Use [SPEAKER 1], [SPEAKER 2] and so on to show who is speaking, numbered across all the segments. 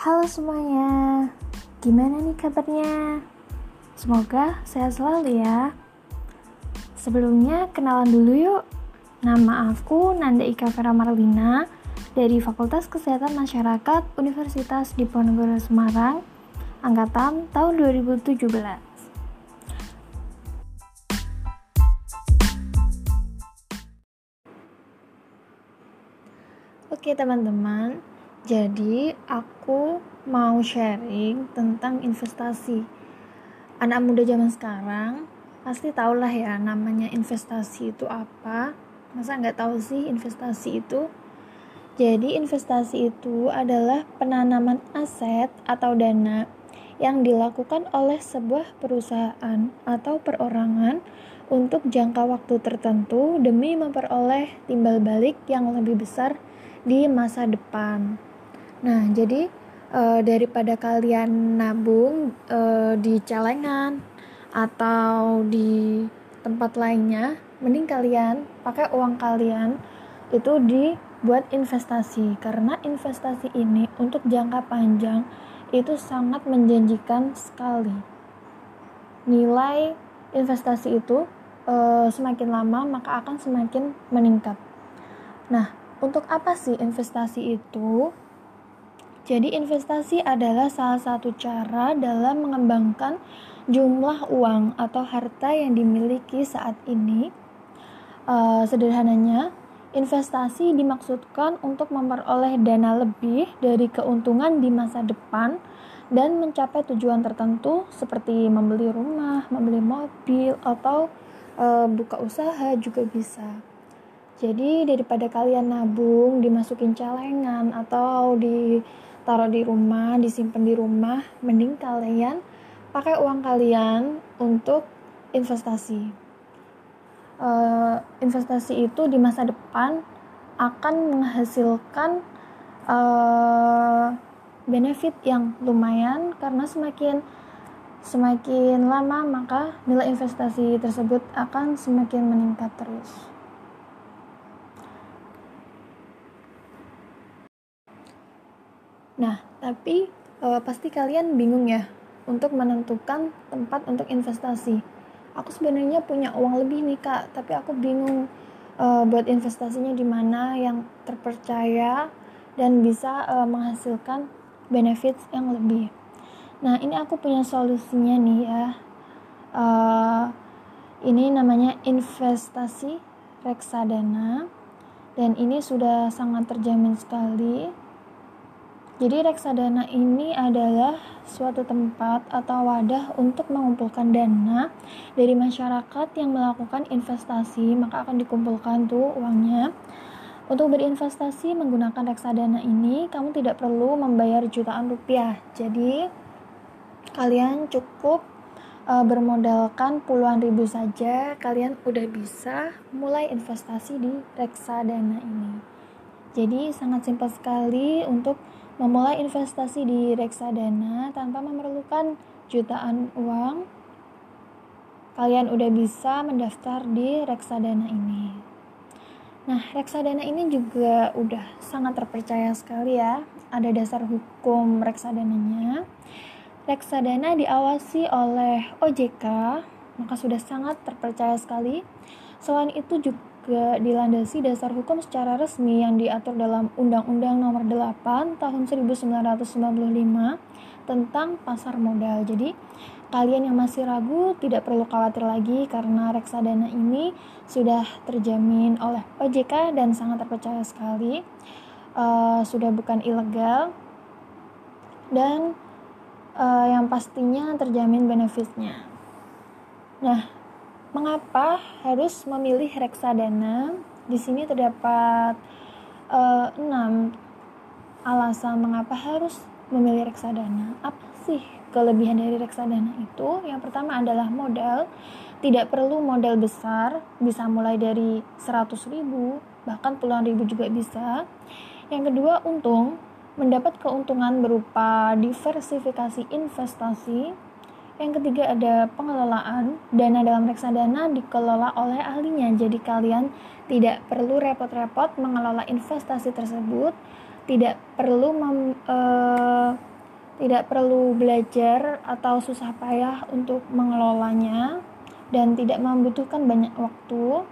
[SPEAKER 1] Halo semuanya, gimana nih kabarnya? Semoga sehat selalu ya. Sebelumnya kenalan dulu yuk. Nama aku Nanda Ika Vera Marlina dari Fakultas Kesehatan Masyarakat Universitas Diponegoro Semarang, angkatan tahun 2017. Oke teman-teman, jadi aku mau sharing tentang investasi. Anak muda zaman sekarang pasti tahulah ya namanya investasi itu apa. Masa nggak tahu sih investasi itu? Jadi investasi itu adalah penanaman aset atau dana yang dilakukan oleh sebuah perusahaan atau perorangan untuk jangka waktu tertentu demi memperoleh timbal balik yang lebih besar di masa depan. Nah, jadi e, daripada kalian nabung e, di celengan atau di tempat lainnya, mending kalian pakai uang kalian itu dibuat investasi karena investasi ini untuk jangka panjang itu sangat menjanjikan sekali. Nilai investasi itu e, semakin lama maka akan semakin meningkat. Nah, untuk apa sih investasi itu? Jadi investasi adalah salah satu cara dalam mengembangkan jumlah uang atau harta yang dimiliki saat ini. Uh, sederhananya, investasi dimaksudkan untuk memperoleh dana lebih dari keuntungan di masa depan dan mencapai tujuan tertentu seperti membeli rumah, membeli mobil, atau uh, buka usaha juga bisa. Jadi daripada kalian nabung, dimasukin celengan atau ditaruh di rumah, disimpan di rumah, mending kalian pakai uang kalian untuk investasi. Uh, investasi itu di masa depan akan menghasilkan uh, benefit yang lumayan karena semakin semakin lama maka nilai investasi tersebut akan semakin meningkat terus. Nah, tapi uh, pasti kalian bingung ya untuk menentukan tempat untuk investasi. Aku sebenarnya punya uang lebih nih kak, tapi aku bingung uh, buat investasinya di mana yang terpercaya dan bisa uh, menghasilkan benefits yang lebih. Nah, ini aku punya solusinya nih ya. Uh, ini namanya investasi reksadana dan ini sudah sangat terjamin sekali jadi reksadana ini adalah suatu tempat atau wadah untuk mengumpulkan dana dari masyarakat yang melakukan investasi, maka akan dikumpulkan tuh uangnya. Untuk berinvestasi menggunakan reksadana ini, kamu tidak perlu membayar jutaan rupiah. Jadi kalian cukup uh, bermodalkan puluhan ribu saja, kalian udah bisa mulai investasi di reksadana ini. Jadi sangat simpel sekali untuk memulai investasi di reksadana tanpa memerlukan jutaan uang, kalian udah bisa mendaftar di reksadana ini. Nah, reksadana ini juga udah sangat terpercaya sekali ya. Ada dasar hukum reksadananya. Reksadana diawasi oleh OJK, maka sudah sangat terpercaya sekali. Selain itu juga juga dilandasi dasar hukum secara resmi yang diatur dalam Undang-Undang Nomor 8 Tahun 1995 tentang pasar modal. Jadi, kalian yang masih ragu tidak perlu khawatir lagi karena reksadana ini sudah terjamin oleh OJK dan sangat terpercaya sekali. Uh, sudah bukan ilegal dan uh, yang pastinya terjamin benefitnya. Nah, Mengapa harus memilih reksadana? Di sini terdapat uh, enam alasan mengapa harus memilih reksadana. Apa sih kelebihan dari reksadana itu? Yang pertama adalah modal. Tidak perlu modal besar, bisa mulai dari 100 ribu, bahkan puluhan ribu juga bisa. Yang kedua, untung. Mendapat keuntungan berupa diversifikasi investasi, yang ketiga ada pengelolaan. Dana dalam reksadana dikelola oleh ahlinya. Jadi kalian tidak perlu repot-repot mengelola investasi tersebut, tidak perlu mem, e, tidak perlu belajar atau susah payah untuk mengelolanya dan tidak membutuhkan banyak waktu.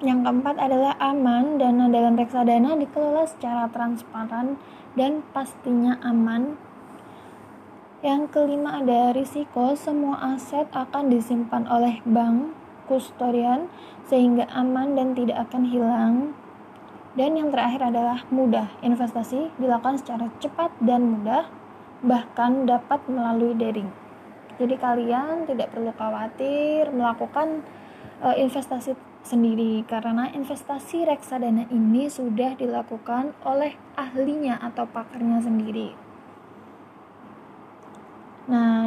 [SPEAKER 1] Yang keempat adalah aman, dana dalam reksadana dikelola secara transparan dan pastinya aman. Yang kelima ada risiko, semua aset akan disimpan oleh bank kustodian sehingga aman dan tidak akan hilang. Dan yang terakhir adalah mudah, investasi dilakukan secara cepat dan mudah bahkan dapat melalui daring. Jadi kalian tidak perlu khawatir melakukan uh, investasi sendiri karena investasi reksadana ini sudah dilakukan oleh ahlinya atau pakarnya sendiri.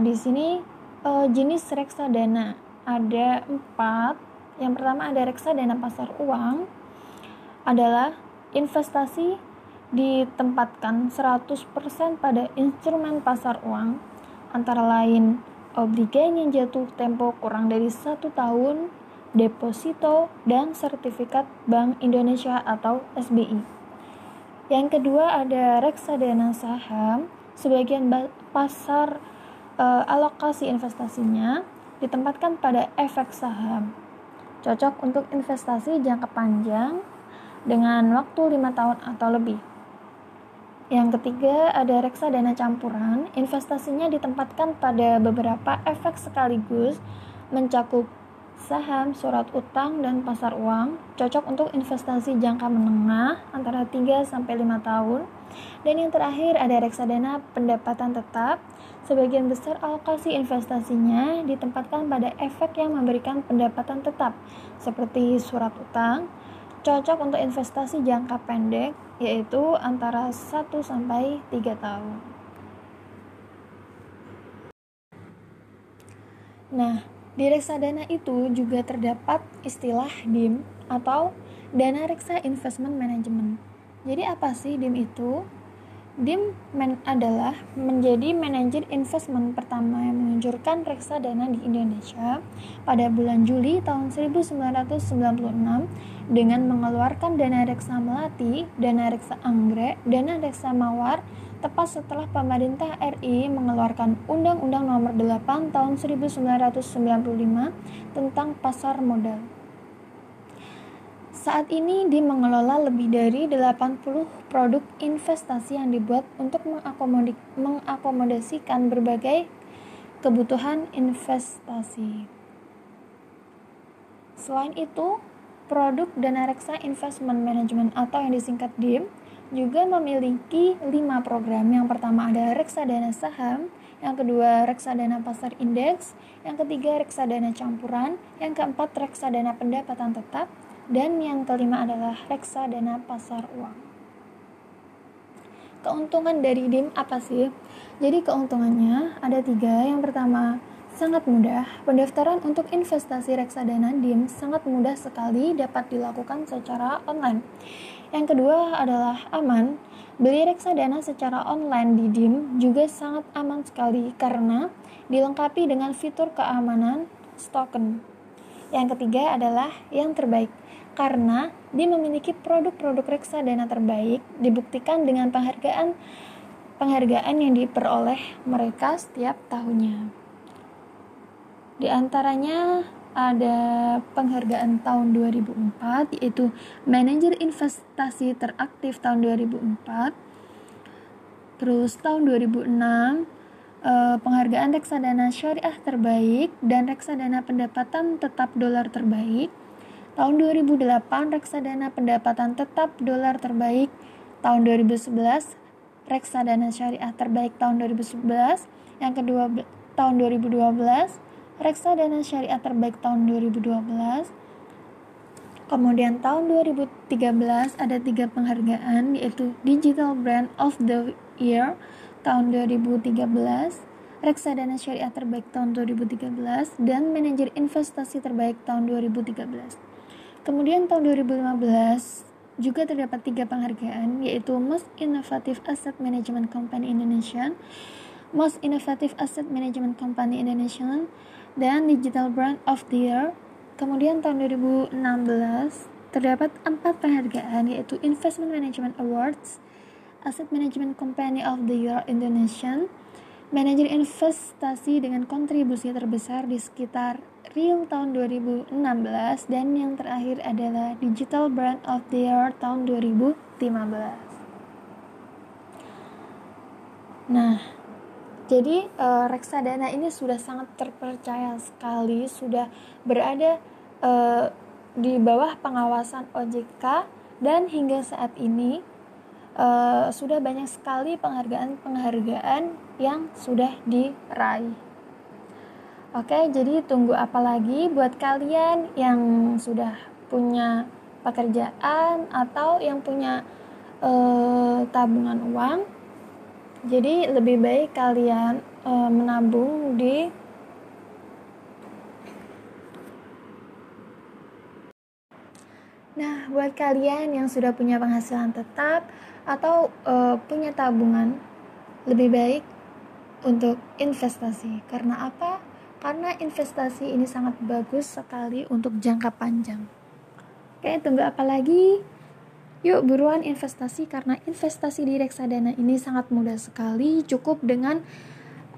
[SPEAKER 1] Di sini uh, jenis reksadana ada empat. Yang pertama ada reksadana pasar uang adalah investasi ditempatkan 100% pada instrumen pasar uang, antara lain obligen yang jatuh tempo kurang dari satu tahun, deposito, dan sertifikat Bank Indonesia atau SBI. Yang kedua ada reksadana saham, sebagian pasar e, alokasi investasinya ditempatkan pada efek saham. Cocok untuk investasi jangka panjang dengan waktu 5 tahun atau lebih. Yang ketiga ada reksadana campuran, investasinya ditempatkan pada beberapa efek sekaligus mencakup saham, surat utang, dan pasar uang, cocok untuk investasi jangka menengah antara 3 sampai 5 tahun. Dan yang terakhir ada reksadana pendapatan tetap. Sebagian besar alokasi investasinya ditempatkan pada efek yang memberikan pendapatan tetap seperti surat utang, cocok untuk investasi jangka pendek yaitu antara 1 sampai 3 tahun. Nah, di reksadana itu juga terdapat istilah DIM atau Dana Reksa Investment Management. Jadi apa sih DIM itu? DIM adalah menjadi manajer investment pertama yang meluncurkan reksadana di Indonesia pada bulan Juli tahun 1996 dengan mengeluarkan dana reksa melati, dana reksa anggrek, dana reksa mawar tepat setelah pemerintah RI mengeluarkan Undang-Undang Nomor 8 tahun 1995 tentang pasar modal. Saat ini di mengelola lebih dari 80 produk investasi yang dibuat untuk mengakomodasikan berbagai kebutuhan investasi. Selain itu, produk dana reksa investment management atau yang disingkat DIM juga memiliki 5 program. Yang pertama ada reksadana saham, yang kedua reksadana pasar indeks, yang ketiga reksadana campuran, yang keempat reksadana pendapatan tetap, dan yang kelima adalah reksadana pasar uang. Keuntungan dari DIM apa sih? Jadi keuntungannya ada tiga. Yang pertama, sangat mudah. Pendaftaran untuk investasi reksadana DIM sangat mudah sekali dapat dilakukan secara online. Yang kedua adalah aman. Beli reksadana secara online di DIM juga sangat aman sekali karena dilengkapi dengan fitur keamanan token. Yang ketiga adalah yang terbaik karena dia memiliki produk-produk reksadana terbaik dibuktikan dengan penghargaan penghargaan yang diperoleh mereka setiap tahunnya. Di antaranya ada penghargaan tahun 2004 yaitu Manajer Investasi Teraktif tahun 2004. Terus tahun 2006 eh, penghargaan reksadana syariah terbaik dan reksadana pendapatan tetap dolar terbaik. Tahun 2008 reksadana pendapatan tetap dolar terbaik. Tahun 2011, reksadana syariah terbaik tahun 2011, yang kedua tahun 2012, reksadana syariah terbaik tahun 2012. Kemudian tahun 2013 ada tiga penghargaan yaitu Digital Brand of the Year tahun 2013, reksadana syariah terbaik tahun 2013, dan manajer investasi terbaik tahun 2013. Kemudian tahun 2015 juga terdapat tiga penghargaan yaitu Most Innovative Asset Management Company Indonesia, Most Innovative Asset Management Company Indonesia, dan Digital Brand of the Year. Kemudian tahun 2016 terdapat empat penghargaan yaitu Investment Management Awards, Asset Management Company of the Year Indonesian, manajer investasi dengan kontribusi terbesar di sekitar Real tahun 2016 dan yang terakhir adalah Digital Brand of the Year tahun 2015. Nah, jadi uh, reksadana ini sudah sangat terpercaya sekali, sudah berada uh, di bawah pengawasan OJK dan hingga saat ini uh, sudah banyak sekali penghargaan-penghargaan yang sudah diraih. Oke, jadi tunggu apa lagi buat kalian yang sudah punya pekerjaan atau yang punya uh, tabungan uang. Jadi lebih baik kalian uh, menabung di Nah, buat kalian yang sudah punya penghasilan tetap atau uh, punya tabungan, lebih baik untuk investasi. Karena apa? karena investasi ini sangat bagus sekali untuk jangka panjang. Oke, tunggu apa lagi? Yuk buruan investasi karena investasi di reksadana ini sangat mudah sekali. Cukup dengan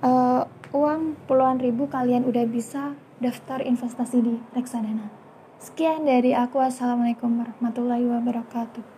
[SPEAKER 1] uh, uang puluhan ribu kalian udah bisa daftar investasi di reksadana. Sekian dari aku. Assalamualaikum warahmatullahi wabarakatuh.